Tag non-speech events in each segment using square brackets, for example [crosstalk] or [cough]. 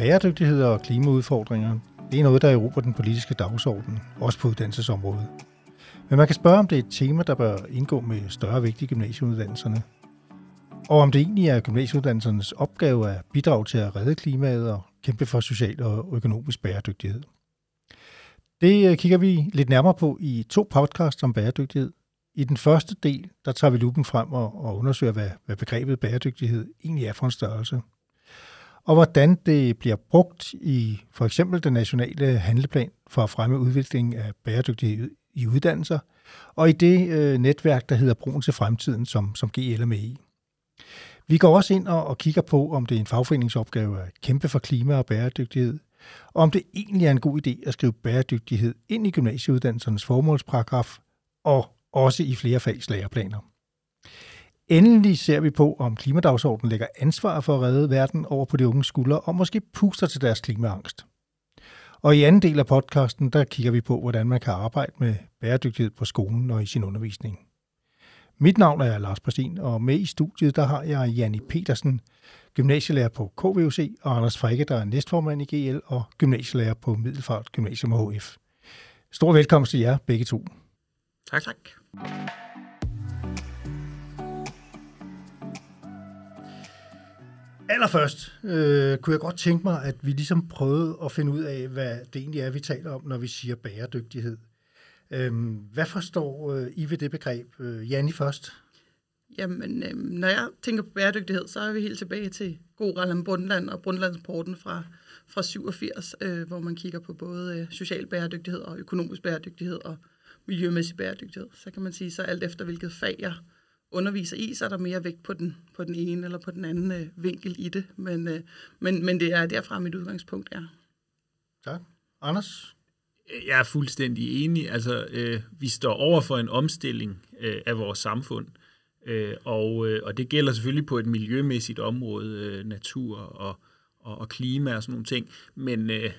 Bæredygtighed og klimaudfordringer, det er noget, der erobrer den politiske dagsorden, også på uddannelsesområdet. Men man kan spørge, om det er et tema, der bør indgå med større vægt i gymnasieuddannelserne. Og om det egentlig er gymnasieuddannelsernes opgave at bidrage til at redde klimaet og kæmpe for social og økonomisk bæredygtighed. Det øh, kigger vi lidt nærmere på i to podcasts om bæredygtighed. I den første del, der tager vi lupen frem og, og undersøger, hvad, hvad begrebet bæredygtighed egentlig er for en størrelse. Og hvordan det bliver brugt i for eksempel den nationale handleplan for at fremme udviklingen af bæredygtighed i uddannelser, og i det øh, netværk, der hedder Broen til Fremtiden, som, som GL er med i. Vi går også ind og, og kigger på, om det er en fagforeningsopgave at kæmpe for klima og bæredygtighed, og om det egentlig er en god idé at skrive bæredygtighed ind i gymnasieuddannelsernes formålsparagraf, og også i flere fags læreplaner. Endelig ser vi på, om klimadagsordenen lægger ansvar for at redde verden over på de unge skuldre, og måske puster til deres klimaangst. Og i anden del af podcasten, der kigger vi på, hvordan man kan arbejde med bæredygtighed på skolen og i sin undervisning. Mit navn er Lars Præstin, og med i studiet, der har jeg Janni Petersen, gymnasielærer på KVUC, og Anders Frikke, der er næstformand i GL og gymnasielærer på Middelfart Gymnasium HF. Stor velkomst til jer begge to. Tak. tak. Allerførst øh, kunne jeg godt tænke mig, at vi ligesom prøvede at finde ud af, hvad det egentlig er, vi taler om, når vi siger bæredygtighed. Øh, hvad forstår øh, I ved det begreb? Øh, Janni først. Jamen, øh, når jeg tænker på bæredygtighed, så er vi helt tilbage til God Ralland Brundtland og Brundtlandsporten fra, fra 87, øh, hvor man kigger på både øh, social bæredygtighed og økonomisk bæredygtighed og miljømæssig bæredygtighed. Så kan man sige, så alt efter hvilket fag jeg underviser i, så er der mere vægt på den, på den ene eller på den anden øh, vinkel i det. Men, øh, men, men det er derfra mit udgangspunkt er. Tak. Anders? Jeg er fuldstændig enig. Altså, øh, vi står over for en omstilling øh, af vores samfund, øh, og, øh, og det gælder selvfølgelig på et miljømæssigt område, øh, natur og, og, og klima og sådan nogle ting. Men øh,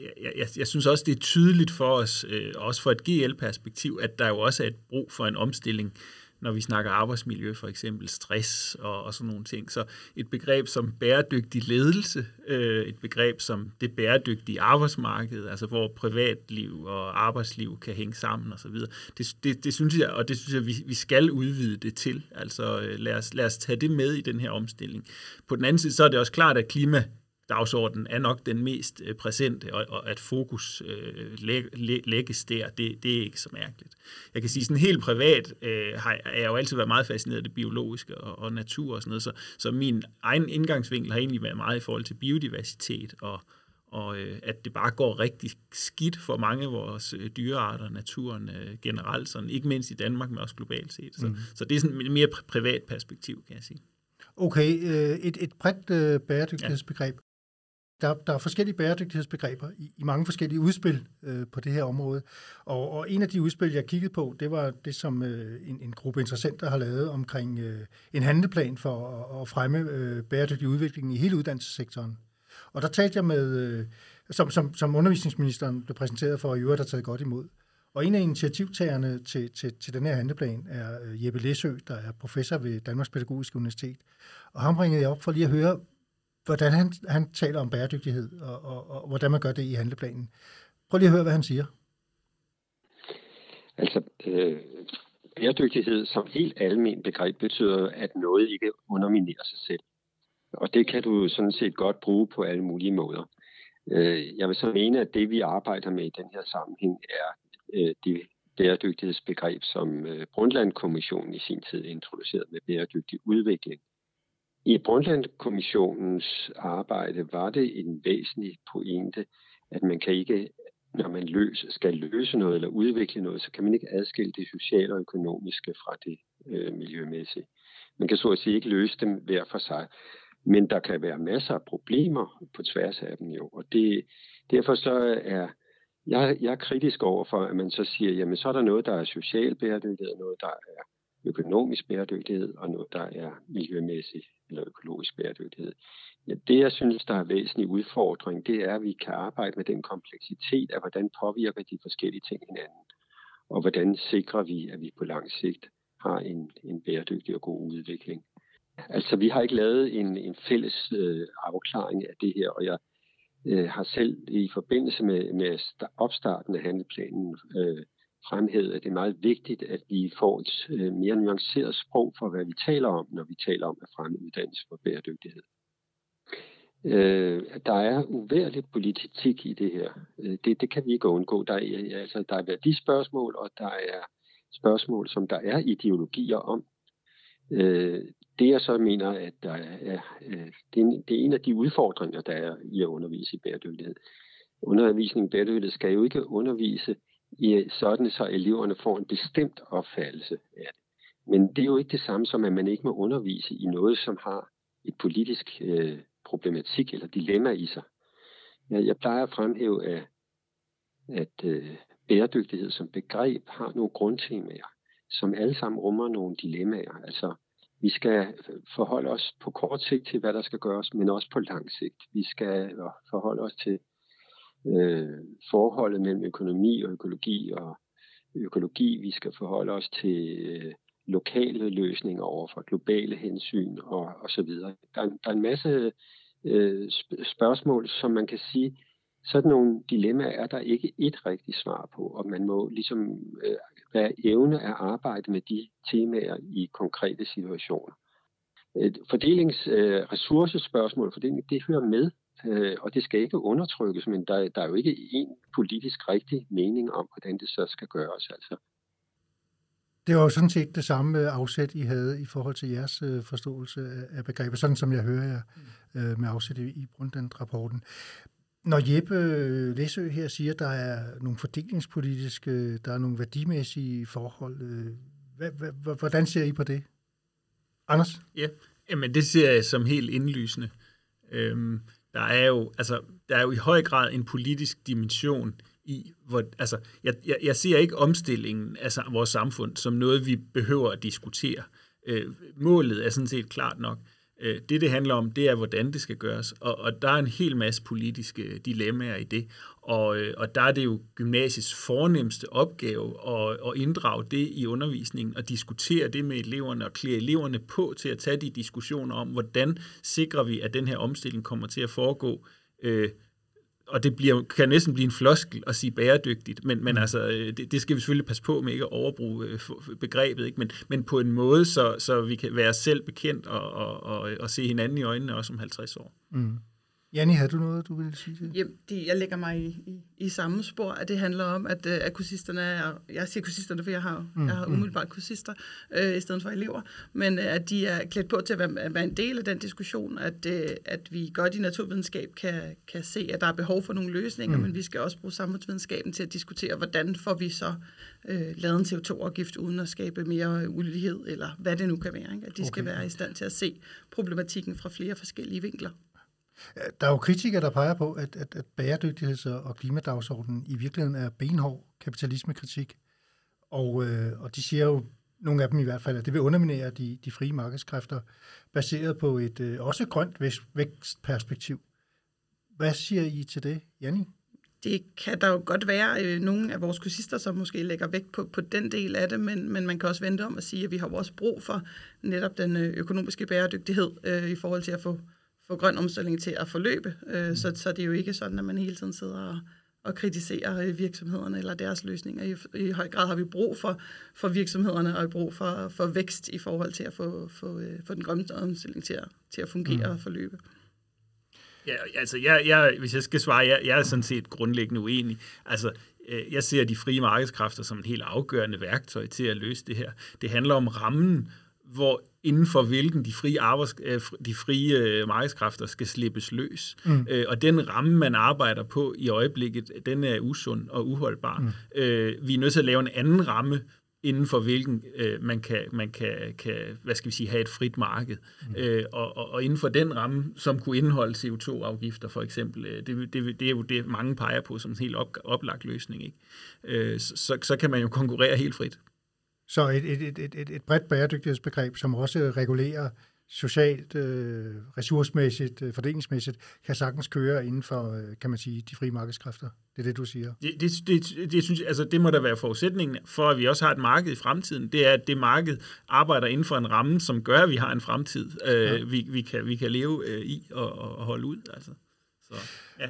jeg, jeg, jeg synes også, det er tydeligt for os, øh, også for et GL-perspektiv, at der jo også er et brug for en omstilling når vi snakker arbejdsmiljø, for eksempel stress og, og sådan nogle ting. Så et begreb som bæredygtig ledelse, øh, et begreb som det bæredygtige arbejdsmarked, altså hvor privatliv og arbejdsliv kan hænge sammen osv., det, det, det synes jeg, og det synes jeg, vi, vi skal udvide det til. Altså øh, lad, os, lad os tage det med i den her omstilling. På den anden side, så er det også klart, at klima dagsordenen er nok den mest øh, præsente, og, og at fokus øh, læg, læ, lægges der, det, det er ikke så mærkeligt. Jeg kan sige, sådan helt privat øh, har jeg jo altid været meget fascineret af det biologiske og, og natur og sådan noget, så, så min egen indgangsvinkel har egentlig været meget i forhold til biodiversitet og, og øh, at det bare går rigtig skidt for mange af vores øh, dyrearter og naturen øh, generelt, sådan, ikke mindst i Danmark, men også globalt set. Så, mm. så det er sådan et mere privat perspektiv, kan jeg sige. Okay, øh, et, et bredt øh, bæredygtighedsbegreb der, der er forskellige bæredygtighedsbegreber i, i mange forskellige udspil øh, på det her område. Og, og en af de udspil, jeg kiggede på, det var det, som øh, en, en gruppe interessenter har lavet omkring øh, en handleplan for at, at fremme øh, bæredygtig udvikling i hele uddannelsessektoren. Og der talte jeg med, øh, som, som, som undervisningsministeren blev præsenteret for, og i øvrigt har taget godt imod. Og en af initiativtagerne til, til, til den her handleplan er øh, Jeppe Læsø, der er professor ved Danmarks Pædagogiske Universitet. Og ham ringede jeg op for lige at høre, hvordan han, han taler om bæredygtighed, og, og, og hvordan man gør det i handleplanen. Prøv lige at høre, hvad han siger. Altså, øh, bæredygtighed som helt almen begreb betyder, at noget ikke underminerer sig selv. Og det kan du sådan set godt bruge på alle mulige måder. Øh, jeg vil så mene, at det vi arbejder med i den her sammenhæng er øh, det bæredygtighedsbegreb, som øh, Brundtland-kommissionen i sin tid introducerede med bæredygtig udvikling. I Brundtland-kommissionens arbejde var det en væsentlig pointe, at man kan ikke, når man løs, skal løse noget eller udvikle noget, så kan man ikke adskille det sociale og økonomiske fra det øh, miljømæssige. Man kan så at sige ikke løse dem hver for sig. Men der kan være masser af problemer på tværs af dem jo, og det, derfor så er jeg, jeg er kritisk over for, at man så siger, jamen så er der noget, der er social bæredygtighed, noget, der er økonomisk bæredygtighed, og noget, der er miljømæssig eller økologisk bæredygtighed. Ja, det, jeg synes, der er væsentlig udfordring, det er, at vi kan arbejde med den kompleksitet af, hvordan påvirker de forskellige ting hinanden, og hvordan sikrer vi, at vi på lang sigt har en, en bæredygtig og god udvikling. Altså, vi har ikke lavet en, en fælles øh, afklaring af det her, og jeg, øh, har selv i forbindelse med, med opstarten af handleplanen øh, fremhævet, at det er meget vigtigt, at vi får et øh, mere nuanceret sprog for, hvad vi taler om, når vi taler om at fremme uddannelse for bæredygtighed. Øh, der er uværligt politik i det her. Øh, det, det kan vi ikke undgå. Der er, altså, der er værdispørgsmål, og der er spørgsmål, som der er ideologier om. Øh, det jeg så mener, at der er, øh, det, er, det er en af de udfordringer, der er i at undervise i bæredygtighed. Undervisning i bæredygtighed skal jo ikke undervise i sådan, så eleverne får en bestemt opfattelse af det. Men det er jo ikke det samme som, at man ikke må undervise i noget, som har et politisk øh, problematik eller dilemma i sig. Jeg, jeg plejer at fremhæve, at, at øh, bæredygtighed som begreb har nogle grundtemaer, som alle sammen rummer nogle dilemmaer. Altså, vi skal forholde os på kort sigt til, hvad der skal gøres, men også på lang sigt. Vi skal øh, forholde os til øh, forholdet mellem økonomi og økologi og økologi. Vi skal forholde os til øh, lokale løsninger over for globale hensyn og, og så videre. Der, der er en masse øh, spørgsmål, som man kan sige, sådan nogle dilemmaer er der ikke et rigtigt svar på, og man må ligesom øh, være evne at arbejde med de temaer i konkrete situationer. Fordelingsressourcespørgsmål, øh, fordeling, det hører med, øh, og det skal ikke undertrykkes, men der, der er jo ikke en politisk rigtig mening om, hvordan det så skal gøres. Altså. Det var jo sådan set det samme afsæt, I havde i forhold til jeres øh, forståelse af begrebet, sådan som jeg hører jer øh, med afsæt i, i Brundtland-rapporten. Når Jeppe Læsø her siger, at der er nogle fordelingspolitiske, der er nogle værdimæssige forhold, øh, hvordan ser I på det? Anders? Ja, jamen det ser jeg som helt indlysende. Øhm, der er jo altså der er jo i høj grad en politisk dimension i, hvor, altså, jeg, jeg, jeg ser ikke omstillingen af altså, vores samfund som noget, vi behøver at diskutere. Øh, målet er sådan set klart nok. Øh, det, det handler om, det er, hvordan det skal gøres. Og, og der er en hel masse politiske dilemmaer i det. Og, øh, og der er det jo gymnasiets fornemmeste opgave at, at inddrage det i undervisningen og diskutere det med eleverne og klæde eleverne på til at tage de diskussioner om, hvordan sikrer vi, at den her omstilling kommer til at foregå øh, og det bliver, kan næsten blive en floskel at sige bæredygtigt, men, men mm. altså, øh, det, det skal vi selvfølgelig passe på med ikke at overbruge øh, begrebet, ikke? Men, men på en måde, så, så vi kan være selv bekendt og, og, og, og se hinanden i øjnene også om 50 år. Mm. Janni, har du noget, du vil sige til? Jamen, det, jeg lægger mig i, i, i samme spor, at det handler om, at, uh, at kursisterne er, jeg siger kursisterne, for jeg har, mm, jeg har mm. umiddelbart kursister uh, i stedet for elever, men uh, at de er klædt på til at være, at være en del af den diskussion, at, uh, at vi godt i naturvidenskab kan, kan se, at der er behov for nogle løsninger, mm. men vi skal også bruge samfundsvidenskaben til at diskutere, hvordan får vi så uh, lavet en CO2-afgift uden at skabe mere ulighed, eller hvad det nu kan være. Ikke? At de okay. skal være i stand til at se problematikken fra flere forskellige vinkler. Der er jo kritikere, der peger på, at, at, at bæredygtigheds- og klimadagsordenen i virkeligheden er benhård kapitalismekritik. Og, øh, og de siger jo, nogle af dem i hvert fald, at det vil underminere de, de frie markedskræfter, baseret på et øh, også grønt vækstperspektiv. Hvad siger I til det, Janni? Det kan der jo godt være øh, nogle af vores kursister, som måske lægger vægt på, på den del af det, men, men man kan også vente om at sige, at vi har også brug for netop den øh, økonomiske bæredygtighed øh, i forhold til at få få grøn omstilling til at forløbe. Øh, mm. så, så det er jo ikke sådan, at man hele tiden sidder og, og kritiserer øh, virksomhederne eller deres løsninger. I, I høj grad har vi brug for, for virksomhederne og brug for, for vækst i forhold til at få, få, øh, få den grønne omstilling til at, til at fungere mm. og forløbe. Ja, altså, jeg, jeg, hvis jeg skal svare, jeg, jeg er sådan set grundlæggende uenig. Altså, øh, jeg ser de frie markedskræfter som en helt afgørende værktøj til at løse det her. Det handler om rammen, hvor inden for hvilken de frie, arbejds, øh, de frie øh, markedskræfter skal slippes løs. Mm. Øh, og den ramme, man arbejder på i øjeblikket, den er usund og uholdbar. Mm. vi er nødt til at lave en anden ramme, inden for hvilken øh, man, kan, man kan, kan, hvad skal vi sige, have et frit marked. Mm. Øh, og, og, og inden for den ramme, som kunne indeholde CO2-afgifter for eksempel, øh, det, det, det er jo det, mange peger på som en helt op, oplagt løsning. Ikke? Øh, så, så kan man jo konkurrere helt frit. Så et, et, et, et, et bredt bæredygtighedsbegreb, som også regulerer socialt, øh, ressourcemæssigt, øh, fordelingsmæssigt, kan sagtens køre inden for, øh, kan man sige, de frie markedskræfter. Det er det, du siger. Det, det, det, det, synes, altså, det må da være forudsætningen for, at vi også har et marked i fremtiden. Det er, at det marked arbejder inden for en ramme, som gør, at vi har en fremtid, øh, ja. vi, vi, kan, vi kan leve øh, i og, og holde ud. Altså. Så, ja.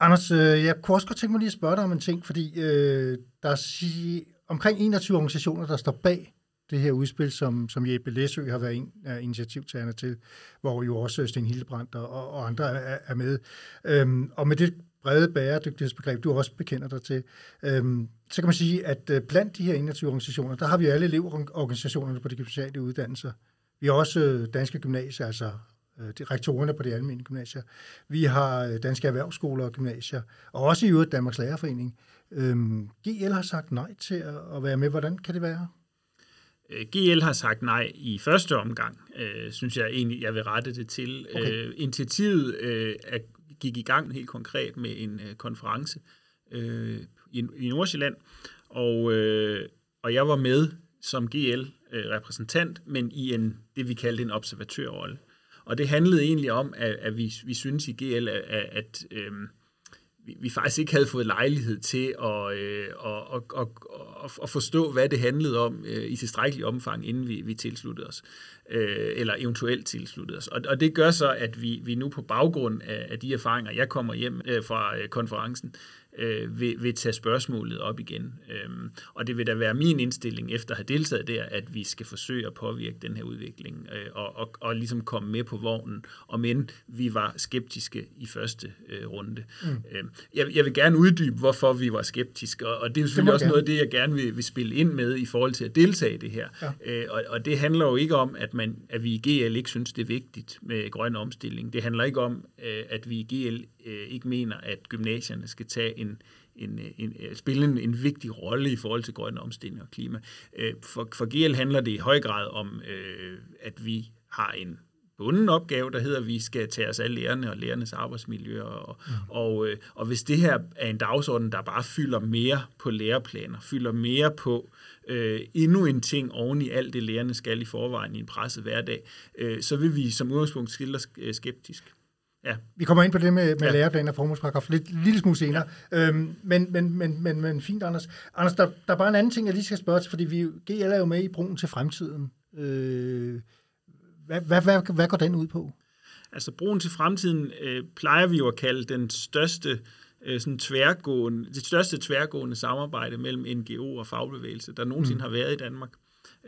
Anders, øh, jeg kunne også godt tænke mig lige at spørge dig om en ting, fordi øh, der er sige, omkring 21 organisationer, der står bag det her udspil, som, som Jeppe Læsø har været en af initiativtagerne til, hvor jo også Sten Hildebrandt og, og andre er, er med. Øhm, og med det brede bæredygtighedsbegreb, du også bekender dig til, øhm, så kan man sige, at øh, blandt de her 21 organisationer, der har vi alle elevorganisationerne på de gymnasiale uddannelser. Vi har også øh, danske gymnasier, altså øh, de rektorerne på de almindelige gymnasier. Vi har danske erhvervsskoler og gymnasier, og også i øvrigt Danmarks Lærerforening. Øhm, GL har sagt nej til at være med. Hvordan kan det være? GL har sagt nej i første omgang, øh, synes jeg egentlig, jeg vil rette det til. Okay. Øh, initiativet øh, er, gik i gang helt konkret med en øh, konference øh, i, i Nordsjælland, og, øh, og jeg var med som GL-repræsentant, øh, men i en det, vi kaldte en observatørrolle. Og det handlede egentlig om, at, at vi, vi synes i GL, at, at, at øh, vi, vi faktisk ikke havde fået lejlighed til at, øh, at, at, at, at forstå, hvad det handlede om øh, i tilstrækkelig omfang, inden vi, vi tilsluttede os, øh, eller eventuelt tilsluttede os. Og, og det gør så, at vi, vi nu på baggrund af, af de erfaringer, jeg kommer hjem øh, fra øh, konferencen, øh, vil, vil tage spørgsmålet op igen. Øhm, og det vil da være min indstilling efter at have deltaget der, at vi skal forsøge at påvirke den her udvikling øh, og, og, og ligesom komme med på vognen, og men vi var skeptiske i første øh, runde. Mm. Øhm, jeg, jeg vil gerne uddybe, hvorfor vi var skeptiske, og, og det er selvfølgelig det også gerne. noget af det, jeg gerne vil, vil spille ind med i forhold til at deltage i det her. Ja. Øh, og, og det handler jo ikke om, at, man, at vi i GL ikke synes, det er vigtigt med grøn omstilling. Det handler ikke om, øh, at vi i GL øh, ikke mener, at gymnasierne skal tage en, en, en, spille en, en vigtig rolle i forhold til grøn omstilling og klima. Øh, for, for GL handler det i høj grad om, øh, at vi har en bunden opgave, der hedder, at vi skal tage os af lærerne og lærernes arbejdsmiljø. Og, mm. og, øh, og hvis det her er en dagsorden, der bare fylder mere på læreplaner, fylder mere på øh, endnu en ting oven i alt det, lærerne skal i forvejen i en presset hverdag, øh, så vil vi som udgangspunkt skille os skeptisk. Ja. Vi kommer ind på det med, med ja. læreplan og formålsparagraf lidt lille smule senere. Ja. Øhm, men, men, men, men, men fint, Anders. Anders, der, der er bare en anden ting, jeg lige skal spørge til, fordi vi, GL er jo med i broen til fremtiden. Øh, hvad, hvad, hvad, hvad går den ud på? Altså, broen til fremtiden øh, plejer vi jo at kalde den største øh, sådan tværgående, det største tværgående samarbejde mellem NGO og fagbevægelse, der nogensinde mm. har været i Danmark.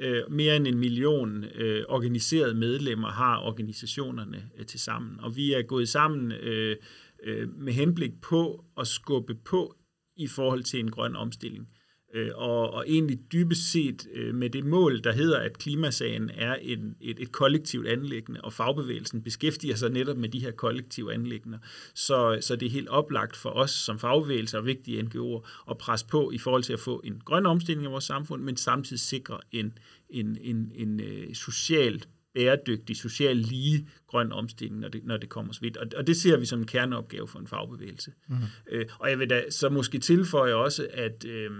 Øh, mere end en million øh, organiserede medlemmer har organisationerne øh, til sammen. Og vi er gået sammen øh, øh, med henblik på at skubbe på i forhold til en grøn omstilling. Øh, og, og egentlig dybest set øh, med det mål, der hedder, at klimasagen er en, et, et kollektivt anlæggende, og fagbevægelsen beskæftiger sig netop med de her kollektive anlæggende. Så, så det er helt oplagt for os som fagbevægelse og vigtige NGO'er at presse på i forhold til at få en grøn omstilling i vores samfund, men samtidig sikre en, en, en, en uh, socialt bæredygtig, social lige grøn omstilling, når det, når det kommer så vidt. Og, og det ser vi som en kerneopgave for en fagbevægelse. Mm. Øh, og jeg vil da så måske tilføje også, at... Øh,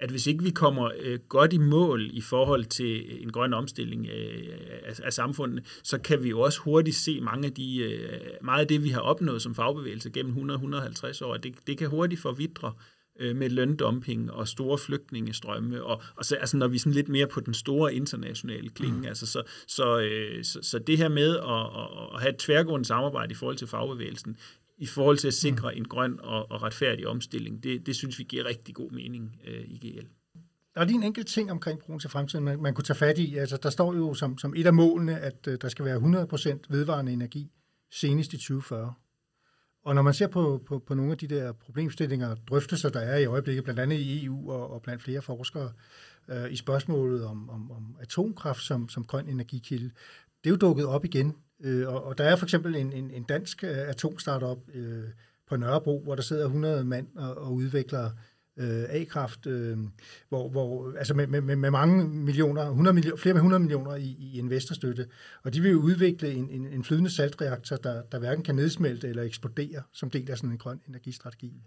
at hvis ikke vi kommer øh, godt i mål i forhold til en grøn omstilling øh, af, af samfundet, så kan vi jo også hurtigt se mange af de, øh, meget af det, vi har opnået som fagbevægelse gennem 100-150 år. Det, det kan hurtigt forvidre øh, med løndumping og store flygtningestrømme, og, og så, altså, når vi er sådan lidt mere på den store internationale klinge, mm. altså, så, så, øh, så, så det her med at, at, at have et tværgående samarbejde i forhold til fagbevægelsen, i forhold til at sikre mm. en grøn og, og retfærdig omstilling. Det, det synes vi giver rigtig god mening øh, i GL. Der er lige en enkelt ting omkring broen til fremtiden, man, man kunne tage fat i. Altså, der står jo som, som et af målene, at uh, der skal være 100% vedvarende energi senest i 2040. Og når man ser på, på, på nogle af de der problemstillinger og drøftelser, der er i øjeblikket, blandt andet i EU og, og blandt flere forskere, øh, i spørgsmålet om, om, om atomkraft som, som grøn energikilde, det er jo dukket op igen Øh, og, og der er for eksempel en, en, en dansk øh, atomstartup øh, på Nørrebro, hvor der sidder 100 mand og, og udvikler øh, A-kraft, øh, hvor, hvor, altså med, med, med mange millioner, 100 millioner, flere med 100 millioner i, i investorstøtte. Og de vil jo udvikle en, en, en flydende saltreaktor, der, der hverken kan nedsmelte eller eksplodere, som del af sådan en grøn energistrategi.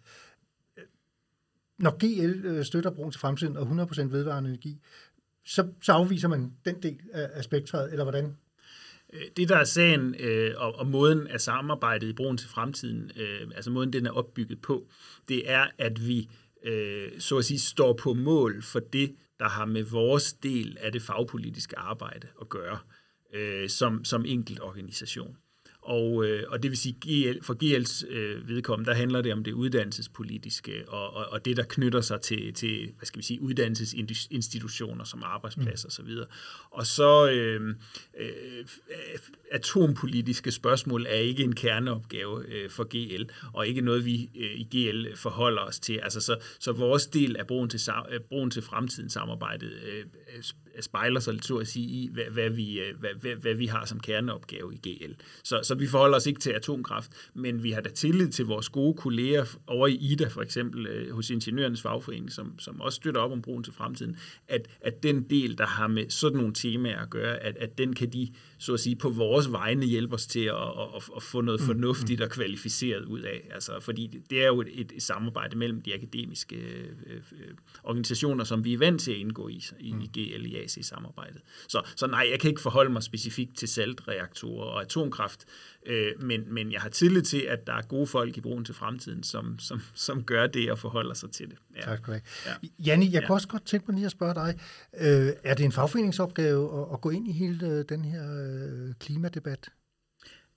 Når GL øh, støtter brugen til fremtiden og 100% vedvarende energi, så, så afviser man den del af, af spektret, eller hvordan? Øh, det, der er sagen øh, og, og måden af samarbejdet i broen til fremtiden, øh, altså måden, den er opbygget på, det er, at vi øh, så at sige står på mål for det, der har med vores del af det fagpolitiske arbejde at gøre øh, som, som enkelt organisation. Og, øh, og det vil sige, GL, for GL's øh, vedkommende, der handler det om det uddannelsespolitiske, og, og, og det, der knytter sig til, til hvad skal vi sige, uddannelsesinstitutioner som arbejdspladser osv. Og, og så øh, øh, atompolitiske spørgsmål er ikke en kerneopgave øh, for GL, og ikke noget, vi øh, i GL forholder os til. Altså, så, så vores del af broen til, øh, broen til fremtidens samarbejde øh, spejler sig så at sige i, hvad, hvad, vi, øh, hvad, hvad, hvad vi har som kerneopgave i GL. Så, så vi forholder os ikke til atomkraft, men vi har da tillid til vores gode kolleger over i IDA, for eksempel øh, hos Ingeniørernes Fagforening, som, som også støtter op om broen til fremtiden, at, at den del, der har med sådan nogle temaer at gøre, at, at den kan de, så at sige, på vores vegne hjælpe os til at, at, at få noget mm, fornuftigt mm. og kvalificeret ud af. Altså, fordi det er jo et, et, samarbejde mellem de akademiske øh, øh, organisationer, som vi er vant til at indgå i, i, i GL i AC-samarbejdet. Så, så nej, jeg kan ikke forholde mig specifikt til saltreaktorer og atomkraft, øh, men, men jeg har tillid til, at der er gode folk i brugen til fremtiden, som, som, som gør det og forholder sig til det. Ja. Tak skal du have. Ja. Janni, jeg ja. kunne også godt tænke mig lige at spørge dig, øh, er det en fagforeningsopgave at, at gå ind i hele øh, den her øh, klimadebat?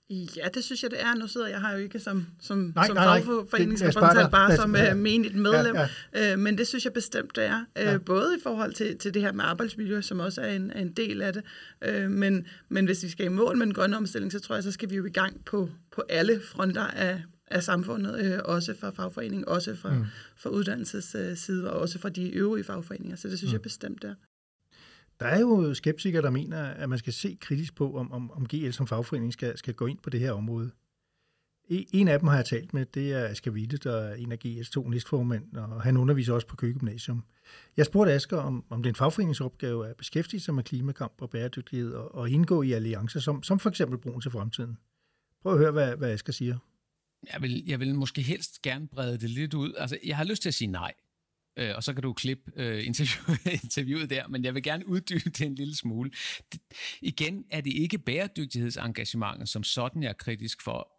Ja, det synes jeg, det er. Nu sidder jeg her jo ikke som, som, nej, som fagforeningsrepræsentant, bare som uh, menigt medlem. Ja, ja. Uh, men det synes jeg bestemt, det er. Uh, ja. Både i forhold til, til det her med arbejdsmiljø, som også er en, er en del af det. Uh, men, men hvis vi skal i mål med den grønne omstilling, så tror jeg, så skal vi jo i gang på, på alle fronter af, af samfundet, uh, også fra fagforeningen, også fra, mm. fra uddannelsesside, og også fra de øvrige fagforeninger. Så det synes mm. jeg bestemt, det er. Der er jo skeptikere, der mener, at man skal se kritisk på, om, om, om GL som fagforening skal, skal gå ind på det her område. E, en af dem har jeg talt med, det er Asger Witte, der er en af GL's to næstformænd, og han underviser også på Køgymnasium. Jeg spurgte Asger, om, om det er en fagforeningsopgave at beskæftige sig med klimakamp og bæredygtighed og, og indgå i alliancer, som, som for eksempel Broen til Fremtiden. Prøv at høre, hvad, hvad Asger siger. Jeg vil, jeg vil måske helst gerne brede det lidt ud. Altså, jeg har lyst til at sige nej øh, og så kan du klippe øh, interview, [laughs] interviewet der, men jeg vil gerne uddybe det en lille smule. Det, igen er det ikke bæredygtighedsengagementet som sådan, jeg er kritisk for,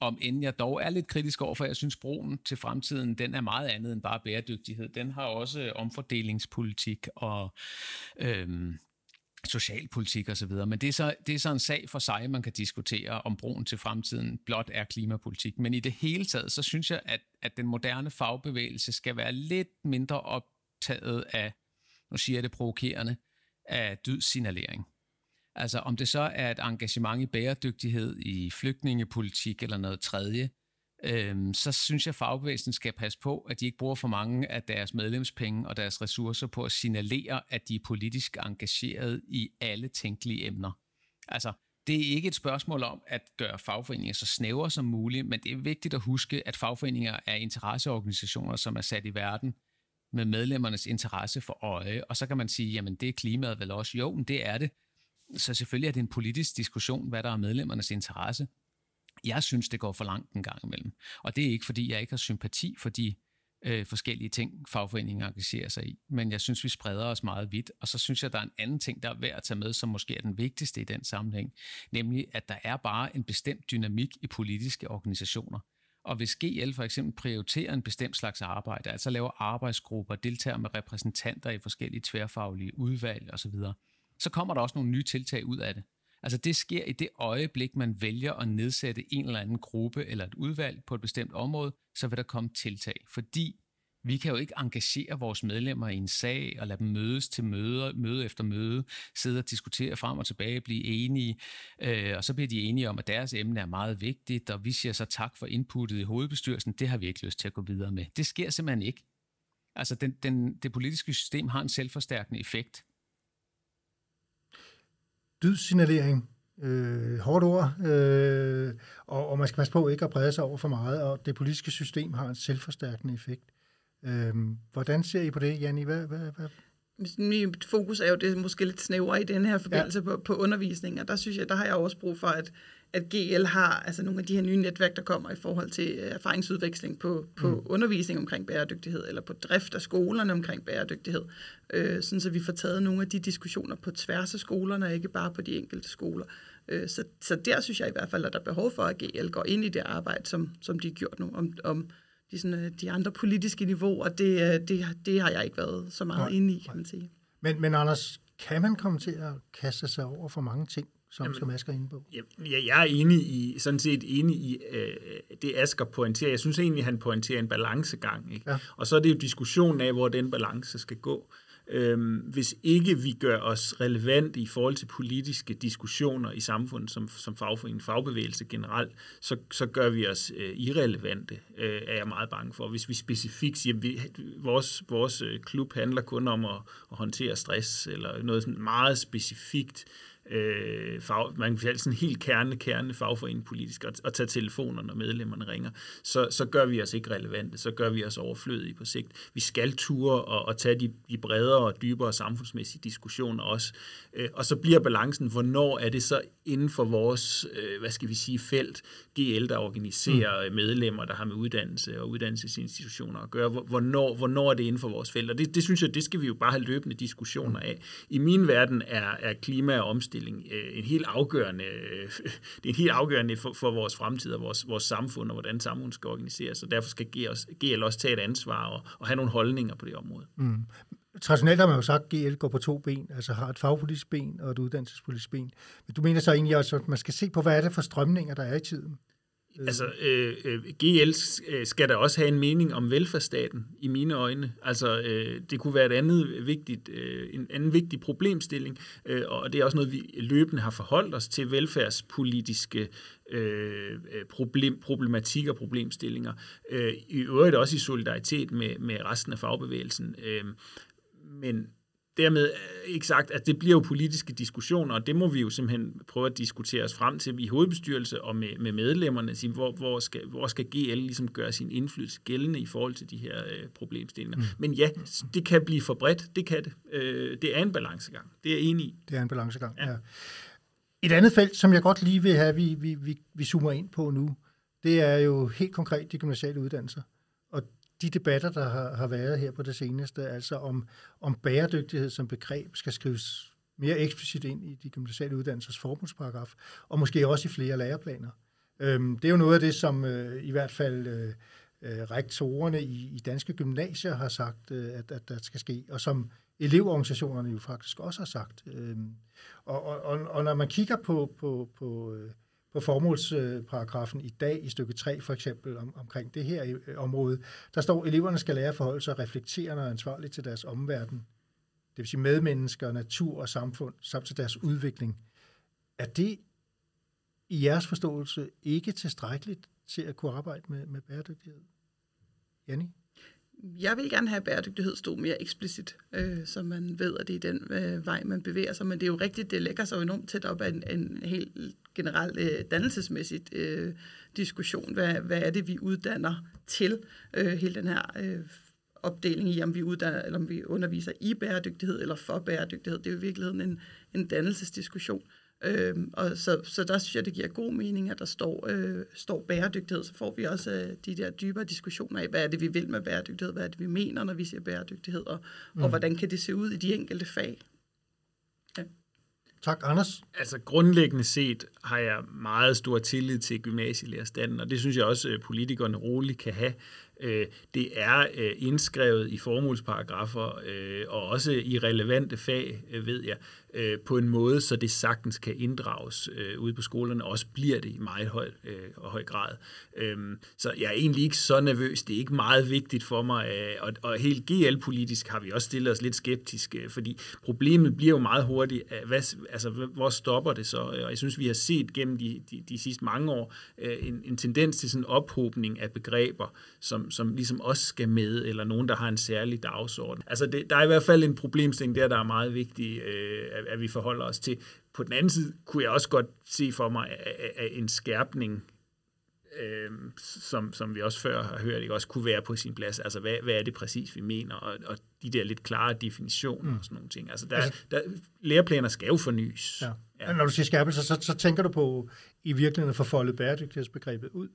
om end jeg dog er lidt kritisk over, for jeg synes, broen til fremtiden, den er meget andet end bare bæredygtighed. Den har også omfordelingspolitik og øhm, socialpolitik osv., men det er, så, det er så en sag for sig, man kan diskutere, om broen til fremtiden blot er klimapolitik. Men i det hele taget, så synes jeg, at, at den moderne fagbevægelse skal være lidt mindre optaget af, nu siger jeg det provokerende, af dydsignalering. Altså om det så er et engagement i bæredygtighed, i flygtningepolitik eller noget tredje, øh, så synes jeg, at fagbevægelsen skal passe på, at de ikke bruger for mange af deres medlemspenge og deres ressourcer på at signalere, at de er politisk engageret i alle tænkelige emner. Altså, det er ikke et spørgsmål om at gøre fagforeninger så snævre som muligt, men det er vigtigt at huske, at fagforeninger er interesseorganisationer, som er sat i verden med medlemmernes interesse for øje. Og så kan man sige, jamen det er klimaet vel også. Jo, men det er det. Så selvfølgelig er det en politisk diskussion, hvad der er medlemmernes interesse. Jeg synes, det går for langt en gang imellem. Og det er ikke, fordi jeg ikke har sympati for de øh, forskellige ting, fagforeningen engagerer sig i. Men jeg synes, vi spreder os meget vidt. Og så synes jeg, der er en anden ting, der er værd at tage med, som måske er den vigtigste i den sammenhæng. Nemlig, at der er bare en bestemt dynamik i politiske organisationer. Og hvis GL for eksempel prioriterer en bestemt slags arbejde, altså laver arbejdsgrupper, deltager med repræsentanter i forskellige tværfaglige udvalg osv., så kommer der også nogle nye tiltag ud af det. Altså det sker i det øjeblik, man vælger at nedsætte en eller anden gruppe eller et udvalg på et bestemt område, så vil der komme tiltag. Fordi vi kan jo ikke engagere vores medlemmer i en sag og lade dem mødes til møder, møde efter møde, sidde og diskutere frem og tilbage, blive enige, øh, og så bliver de enige om, at deres emne er meget vigtigt, og vi siger så tak for inputtet i hovedbestyrelsen, det har vi ikke lyst til at gå videre med. Det sker simpelthen ikke. Altså den, den, det politiske system har en selvforstærkende effekt, dydsignalering, øh, hårdt ord, øh, og, og man skal passe på ikke at brede sig over for meget, og det politiske system har en selvforstærkende effekt. Øh, hvordan ser I på det, Janni? Hvad, hvad, hvad? Mit fokus er jo det måske lidt snævere i den her forbindelse ja. på, på undervisning, og der synes jeg, der har jeg også brug for, at at GL har altså nogle af de her nye netværk, der kommer i forhold til øh, erfaringsudveksling på, på mm. undervisning omkring bæredygtighed, eller på drift af skolerne omkring bæredygtighed, øh, sådan så vi får taget nogle af de diskussioner på tværs af skolerne, og ikke bare på de enkelte skoler. Øh, så, så der synes jeg i hvert fald, at der er behov for, at GL går ind i det arbejde, som, som de har gjort nu, om, om de, sådan, øh, de andre politiske niveauer, det, øh, det, det har jeg ikke været så meget inde i, kan man sige. Men, men Anders, kan man komme til at kaste sig over for mange ting som, Jamen, som Asger er inde på? Ja, jeg er enig i, sådan set enig i øh, det, Asger pointerer. Jeg synes egentlig, han pointerer en balancegang. Ikke? Ja. Og så er det jo diskussionen af, hvor den balance skal gå. Øhm, hvis ikke vi gør os relevante i forhold til politiske diskussioner i samfundet som, som fagforening, fagbevægelse generelt, så, så gør vi os øh, irrelevante, øh, er jeg meget bange for. Hvis vi specifikt siger, vi, vores, vores øh, klub handler kun om at, at håndtere stress, eller noget sådan meget specifikt, øh, fag, man kan sådan helt kerne, kerne fagforening politisk, og, og tage telefoner, når medlemmerne ringer, så, så gør vi os ikke relevante, så gør vi os overflødige på sigt. Vi skal ture og, og tage de, de bredere og dybere samfundsmæssige diskussioner også. Øh, og så bliver balancen, hvornår er det så inden for vores, øh, hvad skal vi sige, felt, GL, der organiserer mm. medlemmer, der har med uddannelse og uddannelsesinstitutioner at gøre, hvornår, hvornår er det inden for vores felt? Og det, det synes jeg, det skal vi jo bare have løbende diskussioner af. I min verden er, er klima og omstilling omstilling øh, en helt afgørende, øh, [laughs] det er en helt afgørende for, for vores fremtid og vores, vores samfund og hvordan samfundet skal organiseres, og derfor skal GL også, GL også tage et ansvar og, og have nogle holdninger på det område. Mm. Traditionelt har man jo sagt, at GL går på to ben, altså har et fagpolitisk ben og et uddannelsespolitisk ben. Men du mener så egentlig også, at man skal se på, hvad er det for strømninger, der er i tiden? Mm. Altså, øh, øh, GL øh, skal da også have en mening om velfærdsstaten, i mine øjne. Altså, øh, det kunne være et andet vigtigt, øh, en anden vigtig problemstilling, øh, og det er også noget, vi løbende har forholdt os til velfærdspolitiske øh, øh problem, problematikker og problemstillinger. Øh, I øvrigt også i solidaritet med, med resten af fagbevægelsen. Øh, men dermed ikke sagt, at det bliver jo politiske diskussioner, og det må vi jo simpelthen prøve at diskutere os frem til i hovedbestyrelse og med, med medlemmerne, sige, hvor, hvor, skal, hvor skal GL ligesom gøre sin indflydelse gældende i forhold til de her øh, problemstillinger. Mm. Men ja, det kan blive for bredt, det kan det. Øh, det er en balancegang, det er jeg enig i. Det er en balancegang, ja. ja. Et andet felt, som jeg godt lige vil have, vi, vi, vi, vi zoomer ind på nu, det er jo helt konkret de gymnasiale uddannelser de debatter, der har, har været her på det seneste, altså om, om bæredygtighed som begreb skal skrives mere eksplicit ind i de gymnasiale uddannelses formålsparagraf, og måske også i flere læreplaner. Øhm, det er jo noget af det, som øh, i hvert fald øh, øh, rektorerne i, i danske gymnasier har sagt, øh, at, at der skal ske, og som elevorganisationerne jo faktisk også har sagt. Øhm, og, og, og når man kigger på, på, på øh, på formålsparagrafen i dag i stykke 3 for eksempel om, omkring det her øh, område, der står, at eleverne skal lære at forholde sig reflekterende og ansvarligt til deres omverden, det vil sige medmennesker, natur og samfund, samt til deres udvikling. Er det i jeres forståelse ikke tilstrækkeligt til at kunne arbejde med, med bæredygtighed? Jenny? Jeg vil gerne have, at bæredygtighed stå mere eksplicit, øh, så man ved, at det er den øh, vej, man bevæger sig. Men det er jo rigtigt, det lægger sig enormt tæt op af en, en helt generel øh, dannelsesmæssig øh, diskussion. Hvad, hvad er det, vi uddanner til? Øh, hele den her øh, opdeling i, om vi, uddanner, eller om vi underviser i bæredygtighed eller for bæredygtighed. Det er jo i virkeligheden en, en dannelsesdiskussion. Øhm, og så, så der synes jeg, det giver god mening, at der står, øh, står bæredygtighed. Så får vi også øh, de der dybere diskussioner af, hvad er det, vi vil med bæredygtighed, hvad er det, vi mener, når vi siger bæredygtighed, og, mm. og hvordan kan det se ud i de enkelte fag. Ja. Tak, Anders. Altså grundlæggende set har jeg meget stor tillid til gymnasielærerstanden, og det synes jeg også, at politikerne roligt kan have. Øh, det er øh, indskrevet i formålsparagrafer øh, og også i relevante fag, øh, ved jeg øh, på en måde, så det sagtens kan inddrages øh, ude på skolerne, og også bliver det i meget høj, øh, og høj grad. Øhm, så jeg er egentlig ikke så nervøs. Det er ikke meget vigtigt for mig, øh, og, og helt GL-politisk har vi også stillet os lidt skeptiske, øh, fordi problemet bliver jo meget hurtigt, øh, hvad, altså, hvor stopper det så? Øh, og jeg synes, vi har set gennem de, de, de sidste mange år øh, en, en tendens til sådan en ophobning af begreber, som, som ligesom også skal med, eller nogen, der har en særlig dagsorden. Altså, det, der er i hvert fald en problemstilling der, der er meget vigtig, øh, at, at vi forholder os til. På den anden side kunne jeg også godt se for mig at en skærpning, øh, som, som vi også før har hørt, ikke, også kunne være på sin plads. Altså, hvad, hvad er det præcis, vi mener? Og, og de der lidt klare definitioner mm. og sådan nogle ting. Altså, der, altså, der, læreplaner skal jo fornyes. Ja. Ja. Når du siger skærpelse, så, så tænker du på i virkeligheden at få foldet bæredygtighedsbegrebet ud?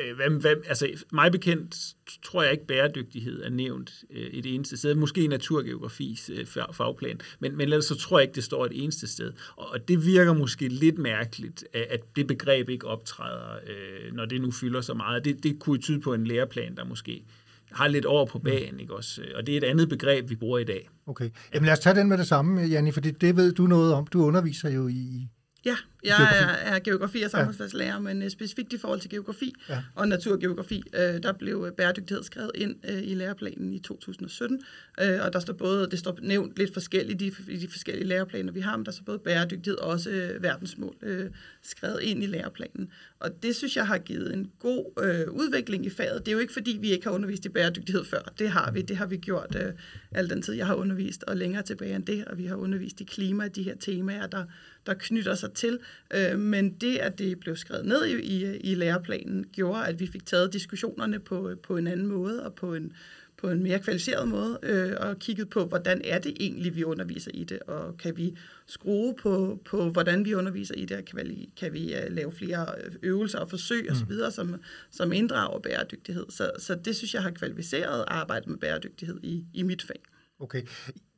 Øh, hvad, hvad, altså, mig bekendt tror jeg ikke, bæredygtighed er nævnt øh, et eneste sted. Måske naturgeografis øh, fagplan, men, men ellers så tror jeg ikke, det står et eneste sted. Og, og det virker måske lidt mærkeligt, at, at det begreb ikke optræder, øh, når det nu fylder så meget. Det, det kunne tyde på en læreplan, der måske har lidt over på banen, ikke også? Øh, og det er et andet begreb, vi bruger i dag. Okay. Jamen lad os tage den med det samme, Janni, for det, det ved du noget om. Du underviser jo i Ja, Jeg er, er geografi- og samfundsfagslærer, ja. men uh, specifikt i forhold til geografi ja. og naturgeografi, uh, der blev bæredygtighed skrevet ind uh, i læreplanen i 2017, uh, og der står både, det står nævnt lidt forskelligt i de, de forskellige læreplaner, vi har, men der står både bæredygtighed og også uh, verdensmål uh, skrevet ind i læreplanen. Og det synes jeg har givet en god uh, udvikling i faget. Det er jo ikke fordi, vi ikke har undervist i bæredygtighed før. Det har vi. Det har vi gjort uh, al den tid, jeg har undervist, og længere tilbage end det, og vi har undervist i klima, de her temaer, der, der knytter sig til. Øh, men det, at det blev skrevet ned i, i, i læreplanen, gjorde, at vi fik taget diskussionerne på, på en anden måde og på en, på en mere kvalificeret måde, øh, og kigget på, hvordan er det egentlig, vi underviser i det, og kan vi skrue på, på hvordan vi underviser i det, og kan vi, kan vi uh, lave flere øvelser og forsøg mm. osv., som, som inddrager bæredygtighed. Så, så det synes jeg har kvalificeret arbejdet med bæredygtighed i, i mit fag. Okay.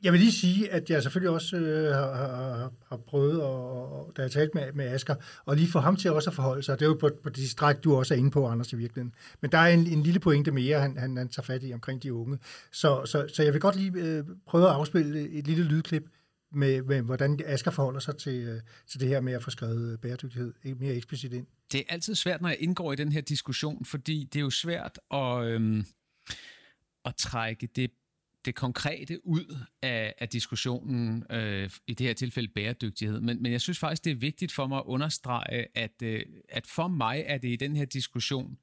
Jeg vil lige sige, at jeg selvfølgelig også øh, har, har, prøvet, og, da jeg talte med, med Asger, og lige få ham til også at forholde sig. Det er jo på, på de stræk, du også er inde på, Anders, i virkeligheden. Men der er en, en lille pointe mere, han, han, han tager fat i omkring de unge. Så, så, så jeg vil godt lige øh, prøve at afspille et lille lydklip med, med hvordan Asger forholder sig til, øh, til det her med at få skrevet øh, bæredygtighed mere eksplicit ind. Det er altid svært, når jeg indgår i den her diskussion, fordi det er jo svært at, øhm, at trække det det konkrete ud af, af diskussionen, øh, i det her tilfælde bæredygtighed. Men, men jeg synes faktisk, det er vigtigt for mig at understrege, at, øh, at for mig er det i den her diskussion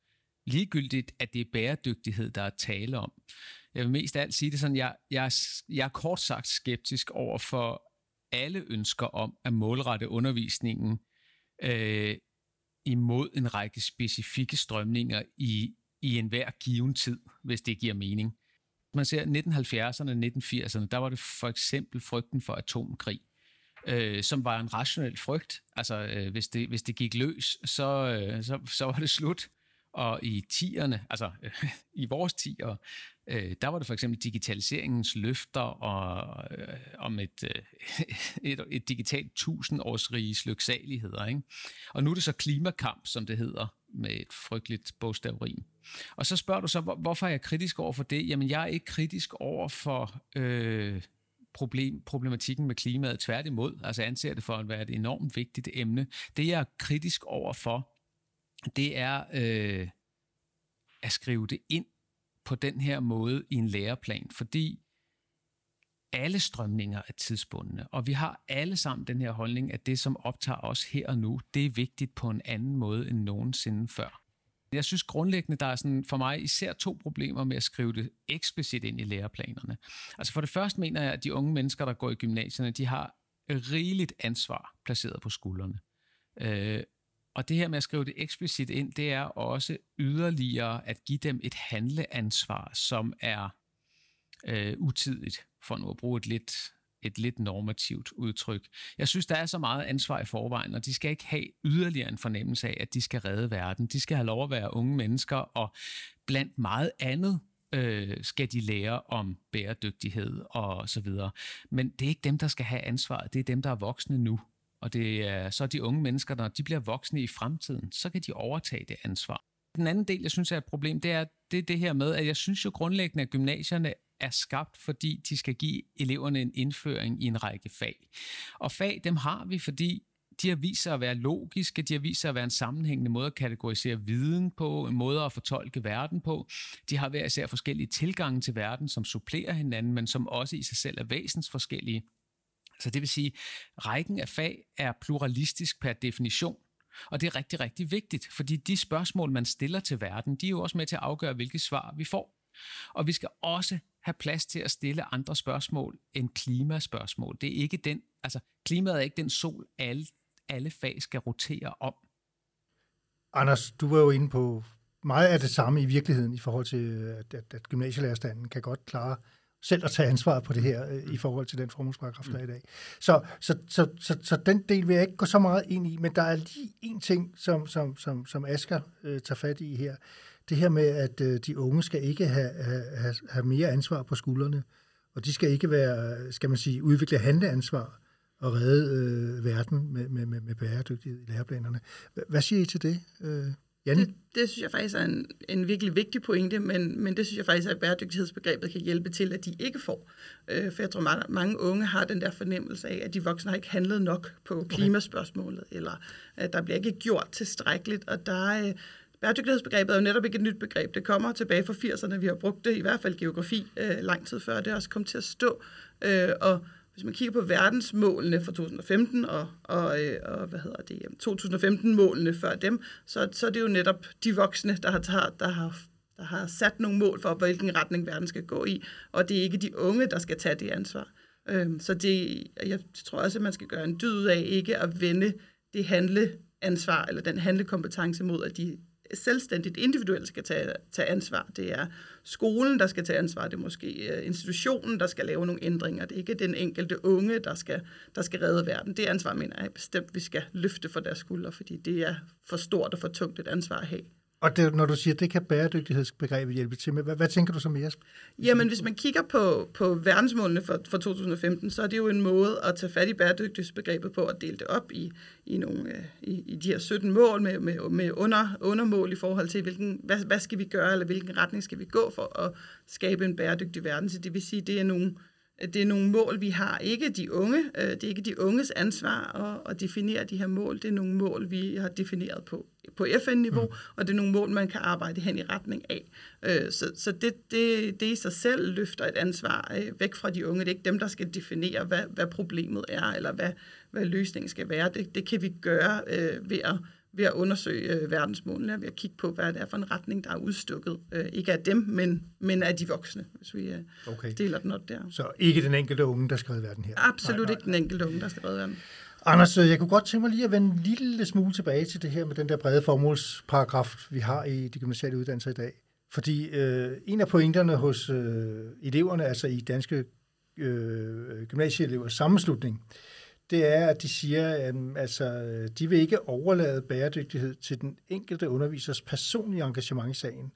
ligegyldigt, at det er bæredygtighed, der er tale om. Jeg vil mest af alt sige det sådan, jeg, jeg, jeg er kort sagt skeptisk over for alle ønsker om at målrette undervisningen øh, imod en række specifikke strømninger i, i enhver given tid, hvis det giver mening man ser 1970'erne og 1980'erne, der var det for eksempel frygten for atomkrig, øh, som var en rationel frygt. Altså, øh, hvis, det, hvis det gik løs, så, øh, så, så var det slut. Og i tierne, altså øh, [laughs] i vores tiger, øh, der var det for eksempel digitaliseringens løfter og øh, om et, øh, [laughs] et, et digitalt tusindårsriges lyksaligheder. Ikke? Og nu er det så klimakamp, som det hedder, med et frygteligt bogstavrim. Og så spørger du så, hvorfor er jeg kritisk over for det? Jamen, jeg er ikke kritisk over for øh, problem, problematikken med klimaet. Tværtimod, altså jeg anser det for at være et enormt vigtigt emne. Det, jeg er kritisk over for, det er øh, at skrive det ind på den her måde i en læreplan, fordi alle strømninger er tidsbundne, og vi har alle sammen den her holdning, at det, som optager os her og nu, det er vigtigt på en anden måde end nogensinde før. Jeg synes grundlæggende, der er sådan for mig især to problemer med at skrive det eksplicit ind i læreplanerne. Altså for det første mener jeg, at de unge mennesker, der går i gymnasierne, de har rigeligt ansvar placeret på skuldrene. Øh, og det her med at skrive det eksplicit ind, det er også yderligere at give dem et handleansvar, som er øh, utidigt, for nu at bruge et lidt, et lidt normativt udtryk. Jeg synes, der er så meget ansvar i forvejen, og de skal ikke have yderligere en fornemmelse af, at de skal redde verden. De skal have lov at være unge mennesker, og blandt meget andet øh, skal de lære om bæredygtighed og så videre. Men det er ikke dem, der skal have ansvaret. Det er dem, der er voksne nu. Og det er så de unge mennesker, når de bliver voksne i fremtiden, så kan de overtage det ansvar. Den anden del, jeg synes er et problem, det er det, er det her med, at jeg synes jo grundlæggende, at gymnasierne er skabt, fordi de skal give eleverne en indføring i en række fag. Og fag, dem har vi, fordi de har vist sig at være logiske, de har vist sig at være en sammenhængende måde at kategorisere viden på, en måde at fortolke verden på. De har hver især forskellige tilgange til verden, som supplerer hinanden, men som også i sig selv er væsensforskellige. Så det vil sige, rækken af fag er pluralistisk per definition. Og det er rigtig, rigtig vigtigt, fordi de spørgsmål, man stiller til verden, de er jo også med til at afgøre, hvilke svar vi får. Og vi skal også have plads til at stille andre spørgsmål end klimaspørgsmål. Det er ikke den, altså klimaet er ikke den sol, alle, alle fag skal rotere om. Anders, du var jo inde på meget af det samme i virkeligheden i forhold til, at, at, at gymnasielærerstanden kan godt klare selv at tage ansvar på det her øh, i forhold til den formålsparagraf, der er i dag. Så, så, så, så, så den del vil jeg ikke gå så meget ind i, men der er lige en ting, som, som, som, som Asger øh, tager fat i her. Det her med, at øh, de unge skal ikke have, have, have mere ansvar på skuldrene, og de skal ikke være, skal man sige, udvikle handleansvar og redde øh, verden med, med, med, med bæredygtighed i læreplanerne. Hvad siger I til det? Øh? Janne? Det, det synes jeg faktisk er en, en virkelig vigtig pointe, men, men det synes jeg faktisk, at bæredygtighedsbegrebet kan hjælpe til, at de ikke får. Øh, for jeg tror, mange, mange unge har den der fornemmelse af, at de voksne har ikke handlet nok på klimaspørgsmålet, eller at der bliver ikke gjort tilstrækkeligt, og der er... Øh, Bæredygtighedsbegrebet er jo netop ikke et nyt begreb. Det kommer tilbage fra 80'erne. Vi har brugt det, i hvert fald geografi, øh, lang tid før. Det er også kommet til at stå. Øh, og hvis man kigger på verdensmålene fra 2015 og, og, øh, og hvad hedder det, 2015-målene før dem, så, så er det jo netop de voksne, der har, der har der har sat nogle mål for, hvilken retning verden skal gå i, og det er ikke de unge, der skal tage det ansvar. Øhm, så det, jeg tror også, at man skal gøre en dyd af ikke at vende det handleansvar, eller den handlekompetence mod, at de selvstændigt individuelt skal tage, tage ansvar. Det er skolen, der skal tage ansvar. Det er måske øh, institutionen, der skal lave nogle ændringer. Det er ikke den enkelte unge, der skal, der skal redde verden. Det ansvar mener jeg bestemt, vi skal løfte for deres skuldre, fordi det er for stort og for tungt et ansvar at have. Og det, når du siger, det kan bæredygtighedsbegrebet hjælpe til med, hvad, hvad tænker du så mere? Jamen, hvis man kigger på, på verdensmålene for, for 2015, så er det jo en måde at tage fat i bæredygtighedsbegrebet på at dele det op i, i, nogle, øh, i, i de her 17 mål med, med, med under, undermål i forhold til, hvilken, hvad, hvad skal vi gøre, eller hvilken retning skal vi gå for at skabe en bæredygtig verden. Så det vil sige, det er nogle, det er nogle mål, vi har. Ikke de unge. Øh, det er ikke de unges ansvar at, at definere de her mål. Det er nogle mål, vi har defineret på, på FN-niveau, mm. og det er nogle mål, man kan arbejde hen i retning af. Øh, så, så det, det, det i sig selv løfter et ansvar øh, væk fra de unge. Det er ikke dem, der skal definere, hvad, hvad problemet er, eller hvad, hvad løsningen skal være. Det, det kan vi gøre ved at ved at undersøge øh, verdensmålene, ved at kigge på, hvad det er for en retning, der er udstukket. Øh, ikke af dem, men, men af de voksne, hvis vi øh, okay. deler den op der. Så ikke den enkelte unge, der skal redde verden her? Absolut nej, nej. ikke den enkelte unge, der skal redde verden. Anders, jeg kunne godt tænke mig lige at vende en lille smule tilbage til det her med den der brede formålsparagraf, vi har i de gymnasiale uddannelser i dag. Fordi øh, en af pointerne hos øh, eleverne, altså i danske øh, gymnasieelevers sammenslutning, øh, det er, at de siger, at altså, de vil ikke overlade bæredygtighed til den enkelte undervisers personlige engagement i sagen.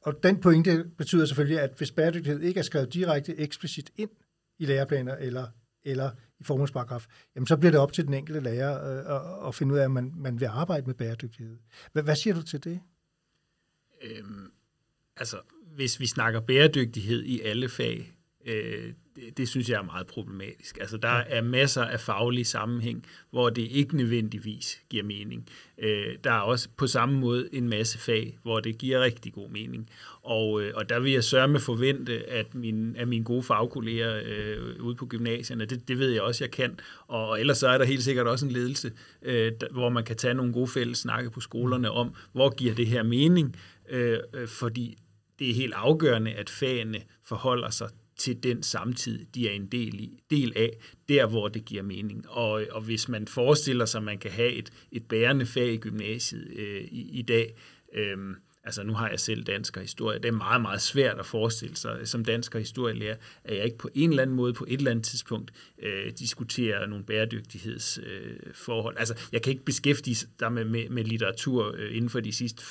Og den pointe betyder selvfølgelig, at hvis bæredygtighed ikke er skrevet direkte eksplicit ind i læreplaner eller, eller i formålsparagraf, jamen så bliver det op til den enkelte lærer øh, at, at finde ud af, at man, man vil arbejde med bæredygtighed. Hvad, hvad siger du til det? Øhm, altså, hvis vi snakker bæredygtighed i alle fag, øh, det, det synes jeg er meget problematisk. Altså, der er masser af faglig sammenhæng, hvor det ikke nødvendigvis giver mening. Øh, der er også på samme måde en masse fag, hvor det giver rigtig god mening. Og, øh, og der vil jeg sørge med forvente, at, min, at mine gode fagkolleger øh, ude på gymnasierne, det, det ved jeg også, jeg kan. Og, og ellers så er der helt sikkert også en ledelse, øh, der, hvor man kan tage nogle gode fælles snakke på skolerne om, hvor giver det her mening, øh, øh, fordi det er helt afgørende, at fagene forholder sig til den samtid, de er en del, i, del af, der hvor det giver mening. Og, og hvis man forestiller sig, at man kan have et, et bærende fag i gymnasiet øh, i, i dag, øh, altså nu har jeg selv dansk og historie, det er meget, meget svært at forestille sig som dansk og historielærer, at jeg ikke på en eller anden måde, på et eller andet tidspunkt, øh, diskuterer nogle bæredygtighedsforhold. Øh, altså, jeg kan ikke beskæftige mig med, med, med litteratur øh, inden for de sidste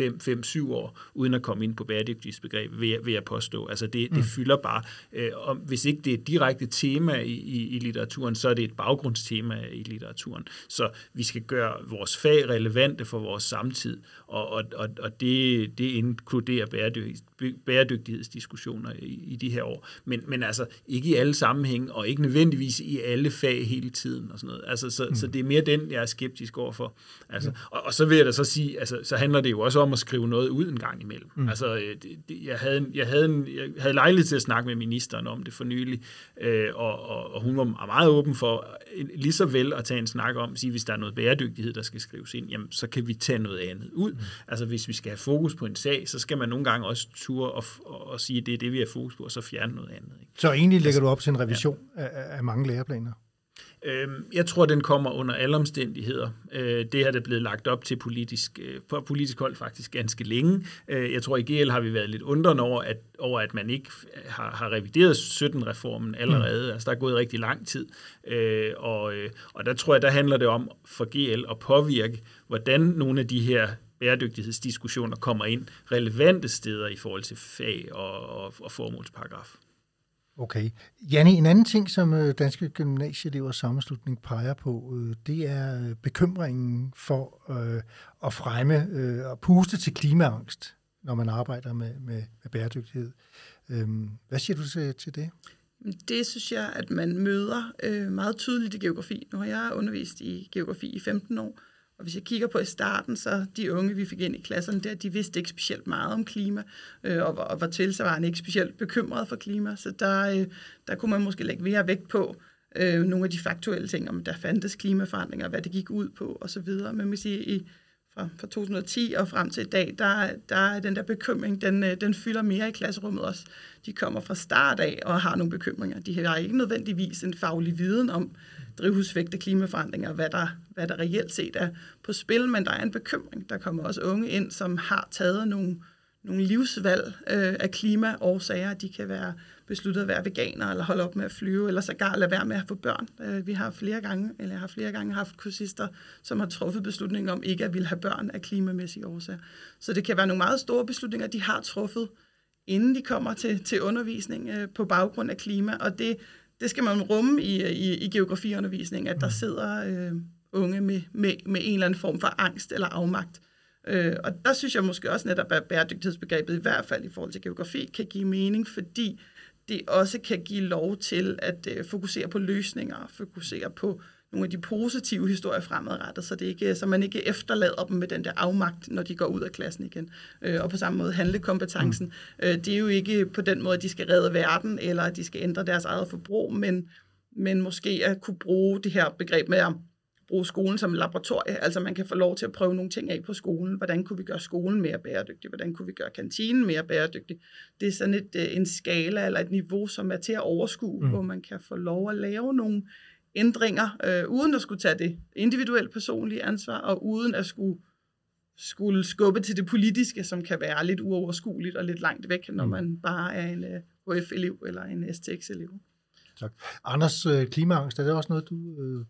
5-7 år, uden at komme ind på bæredygtighedsbegreb, vil jeg, vil jeg påstå. Altså det, det mm. fylder bare. Øh, og hvis ikke det er et direkte tema i, i, i litteraturen, så er det et baggrundstema i litteraturen. Så vi skal gøre vores fag relevante for vores samtid, og, og, og, og det, det inkluderer bæredygtighed, bæredygtighedsdiskussioner i, i de her år. Men, men altså ikke i alle sammenhænge, og ikke nødvendigvis i alle fag hele tiden. Og sådan noget. Altså, så, mm. så det er mere den, jeg er skeptisk overfor. Altså, mm. og, og så vil jeg da så sige, altså, så handler det jo også om at skrive noget ud en gang imellem. Mm. Altså, øh, det, det, jeg, havde, jeg, havde en, jeg havde lejlighed til at snakke med ministeren om det for nylig, øh, og, og, og hun var meget åben for lige så vel at tage en snak om, sige, hvis der er noget bæredygtighed, der skal skrives ind, jamen, så kan vi tage noget andet ud. Mm. Altså, hvis vi skal have fokus på en sag, så skal man nogle gange også ture og, og, og sige, at det er det, vi har fokus på, og så fjerne noget andet. Ikke? Så egentlig lægger altså, du op til en revision ja. af, af mange læreplaner? Øhm, jeg tror, den kommer under alle omstændigheder. Øh, det har det blevet lagt op til politisk, øh, på politisk hold faktisk ganske længe. Øh, jeg tror, i GL har vi været lidt undrende over, at, over, at man ikke har, har revideret 17-reformen allerede. Mm. Altså, der er gået rigtig lang tid. Og, og der tror jeg, der handler det om for GL at påvirke, hvordan nogle af de her bæredygtighedsdiskussioner kommer ind relevante steder i forhold til fag og, og, og formålsparagraf. Okay. Janne, en anden ting, som øh, Danske Gymnasieelevers Sammenslutning peger på, øh, det er øh, bekymringen for at fremme og puste til klimaangst, når man arbejder med, med, med bæredygtighed. Øhm, hvad siger du til, til det? Det synes jeg, at man møder meget tydeligt i geografi. Nu har jeg undervist i geografi i 15 år, og hvis jeg kigger på i starten, så de unge, vi fik ind i klasserne der, de vidste ikke specielt meget om klima, øh, og, og var tilsvarende ikke specielt bekymrede for klima. Så der, øh, der kunne man måske lægge mere vægt på øh, nogle af de faktuelle ting, om der fandtes klimaforandringer, hvad det gik ud på osv. Men man siger, i fra, fra 2010 og frem til i dag, der, der er den der bekymring, den, øh, den fylder mere i klasserummet også. De kommer fra start af og har nogle bekymringer. De har ikke nødvendigvis en faglig viden om drivhusvægte klimaforandringer, hvad der, hvad der reelt set er på spil, men der er en bekymring. Der kommer også unge ind, som har taget nogle, nogle livsvalg øh, af klimaårsager. De kan være besluttet at være veganer, eller holde op med at flyve, eller sågar lade være med at få børn. Øh, vi har flere gange, eller jeg har flere gange haft kursister, som har truffet beslutninger om ikke at ville have børn af klimamæssige årsager. Så det kan være nogle meget store beslutninger, de har truffet, inden de kommer til, til undervisning øh, på baggrund af klima, og det, det skal man rumme i, i, i geografiundervisning, at der mm. sidder øh, unge med, med, med en eller anden form for angst eller afmagt. Øh, og der synes jeg måske også netop, at bæredygtighedsbegrebet i hvert fald i forhold til geografi kan give mening, fordi det også kan give lov til at øh, fokusere på løsninger, fokusere på nogle af de positive historier fremadrettet, så, det ikke, så man ikke efterlader dem med den der afmagt, når de går ud af klassen igen. Øh, og på samme måde handlekompetencen. Mm. Øh, det er jo ikke på den måde, at de skal redde verden, eller at de skal ændre deres eget forbrug, men, men måske at kunne bruge det her begreb med at bruge skolen som laboratorie. Altså man kan få lov til at prøve nogle ting af på skolen. Hvordan kunne vi gøre skolen mere bæredygtig? Hvordan kunne vi gøre kantinen mere bæredygtig? Det er sådan et, øh, en skala eller et niveau, som er til at overskue, mm. hvor man kan få lov at lave nogle ændringer, øh, uden at skulle tage det individuelt personlige ansvar, og uden at skulle, skulle skubbe til det politiske, som kan være lidt uoverskueligt og lidt langt væk, når mm. man bare er en HF-elev eller en STX-elev. Tak. Anders, øh, klimaangst, er det også noget, du øh,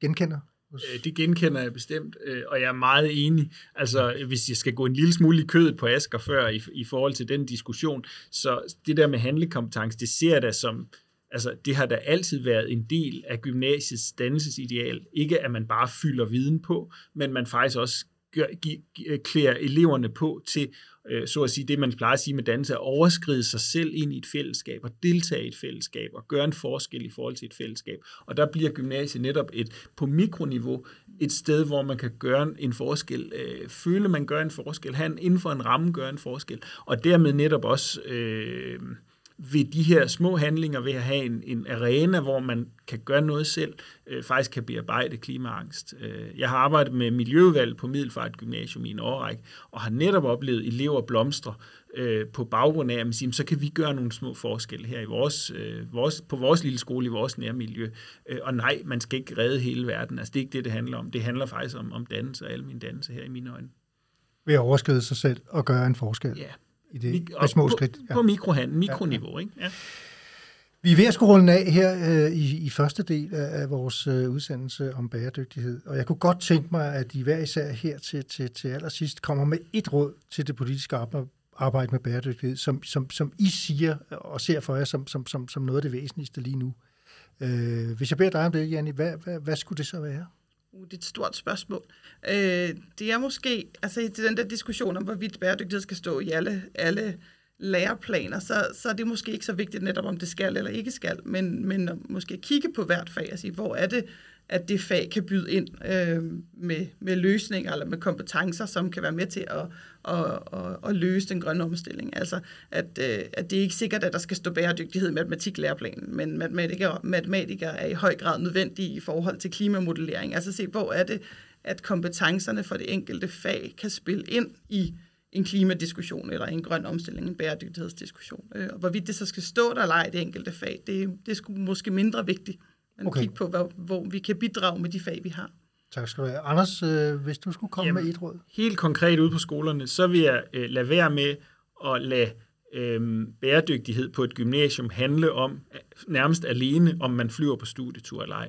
genkender? Øh, det genkender jeg bestemt, øh, og jeg er meget enig. Altså, hvis jeg skal gå en lille smule i kødet på Asger før i, i forhold til den diskussion, så det der med handlekompetence, det ser jeg da som, altså, det har da altid været en del af gymnasiets dannelsesideal. Ikke at man bare fylder viden på, men man faktisk også gør, gi, øh, klæder eleverne på til, øh, så at sige, det man plejer at sige med danse, at overskride sig selv ind i et fællesskab og deltage i et fællesskab og gøre en forskel i forhold til et fællesskab. Og der bliver gymnasiet netop et på mikroniveau et sted, hvor man kan gøre en forskel, øh, føle man gør en forskel, han inden for en ramme gør en forskel, og dermed netop også øh, ved de her små handlinger, ved at have en, en arena, hvor man kan gøre noget selv, øh, faktisk kan bearbejde klimaangst. Øh, jeg har arbejdet med miljøudvalg på Middelfart Gymnasium i en årrække, og har netop oplevet elever blomstre øh, på baggrund af, at man siger, så kan vi gøre nogle små forskelle her i vores, øh, vores, på vores lille skole, i vores nærmiljø. Øh, og nej, man skal ikke redde hele verden. Altså, det er ikke det, det handler om. Det handler faktisk om, om dannelse og almen dannelse her i mine øjne. Ved at overskride sig selv og gøre en forskel. Ja, i det med små på, skridt. Ja. På mikrohand, mikroniveau, ja, ja. ikke? Ja. Vi er ved at skulle runde af her øh, i, i første del af, af vores øh, udsendelse om bæredygtighed, og jeg kunne godt tænke mig, at I hver især her til, til, til allersidst kommer med et råd til det politiske arbejde med bæredygtighed, som, som, som I siger og ser for jer som, som, som, som noget af det væsentligste lige nu. Øh, hvis jeg beder dig om det, Janni, hvad, hvad, hvad skulle det så være? Uh, det er et stort spørgsmål. Øh, det er måske, altså til den der diskussion om, hvorvidt bæredygtighed skal stå i alle, alle læreplaner, så, så er det måske ikke så vigtigt netop, om det skal eller ikke skal, men, men måske kigge på hvert fag og sige, hvor er det, at det fag kan byde ind øh, med, med løsninger eller med kompetencer, som kan være med til at, at, at, at løse den grønne omstilling. Altså, at, øh, at det er ikke sikkert, at der skal stå bæredygtighed i matematiklæreplanen, men matematikere, matematikere er i høj grad nødvendige i forhold til klimamodellering. Altså se, hvor er det, at kompetencerne for det enkelte fag kan spille ind i en klimadiskussion eller en grøn omstilling, en bæredygtighedsdiskussion. Øh, og hvorvidt det så skal stå der eller ej, det enkelte fag, det, det er måske mindre vigtigt men okay. kigge på, hvor, hvor vi kan bidrage med de fag, vi har. Tak skal du have. Anders, øh, hvis du skulle komme Jamen, med et råd? Helt konkret ud på skolerne, så vil jeg øh, lade være med at lade øh, bæredygtighed på et gymnasium handle om nærmest alene, om man flyver på studietur eller ej.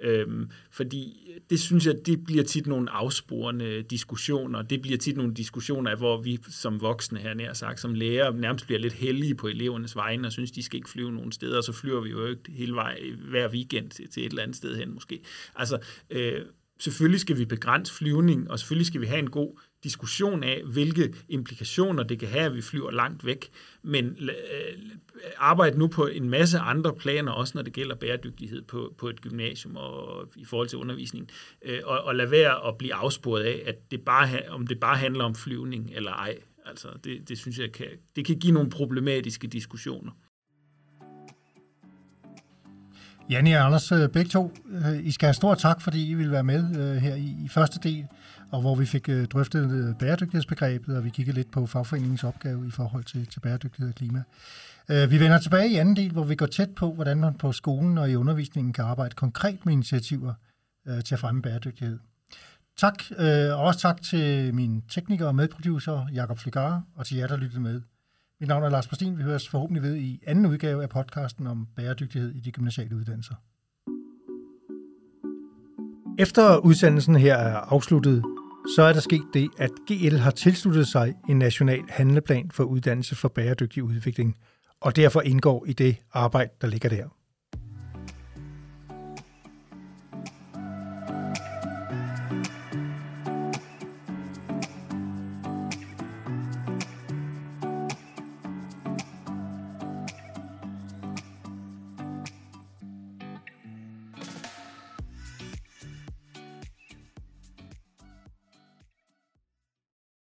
Øhm, fordi det synes jeg, det bliver tit nogle afsporende diskussioner. Det bliver tit nogle diskussioner, hvor vi som voksne her nær sagt, som lærer, nærmest bliver lidt heldige på elevernes vegne og synes, de skal ikke flyve nogen steder, og så flyver vi jo ikke hele vej hver weekend til, til et eller andet sted hen måske. Altså, øh, selvfølgelig skal vi begrænse flyvning, og selvfølgelig skal vi have en god diskussion af, hvilke implikationer det kan have, at vi flyver langt væk. Men øh, arbejde nu på en masse andre planer, også når det gælder bæredygtighed på, på et gymnasium og i forhold til undervisning. Øh, og, og lade være at blive afsporet af, at det bare, om det bare handler om flyvning eller ej. Altså, det, det synes jeg kan, det kan give nogle problematiske diskussioner. Janne og Anders, øh, begge to, øh, I skal have stor tak, fordi I vil være med øh, her i, første del, og hvor vi fik drøftet bæredygtighedsbegrebet, og vi kiggede lidt på fagforeningens opgave i forhold til, til bæredygtighed og klima. Vi vender tilbage i anden del, hvor vi går tæt på, hvordan man på skolen og i undervisningen kan arbejde konkret med initiativer til at fremme bæredygtighed. Tak, og også tak til min tekniker og medproducer, Jakob Flegare, og til jer, der lyttede med. Mit navn er Lars Bastin. Vi høres forhåbentlig ved i anden udgave af podcasten om bæredygtighed i de gymnasiale uddannelser. Efter udsendelsen her er afsluttet, så er der sket det, at GL har tilsluttet sig en national handleplan for uddannelse for bæredygtig udvikling, og derfor indgår i det arbejde, der ligger der.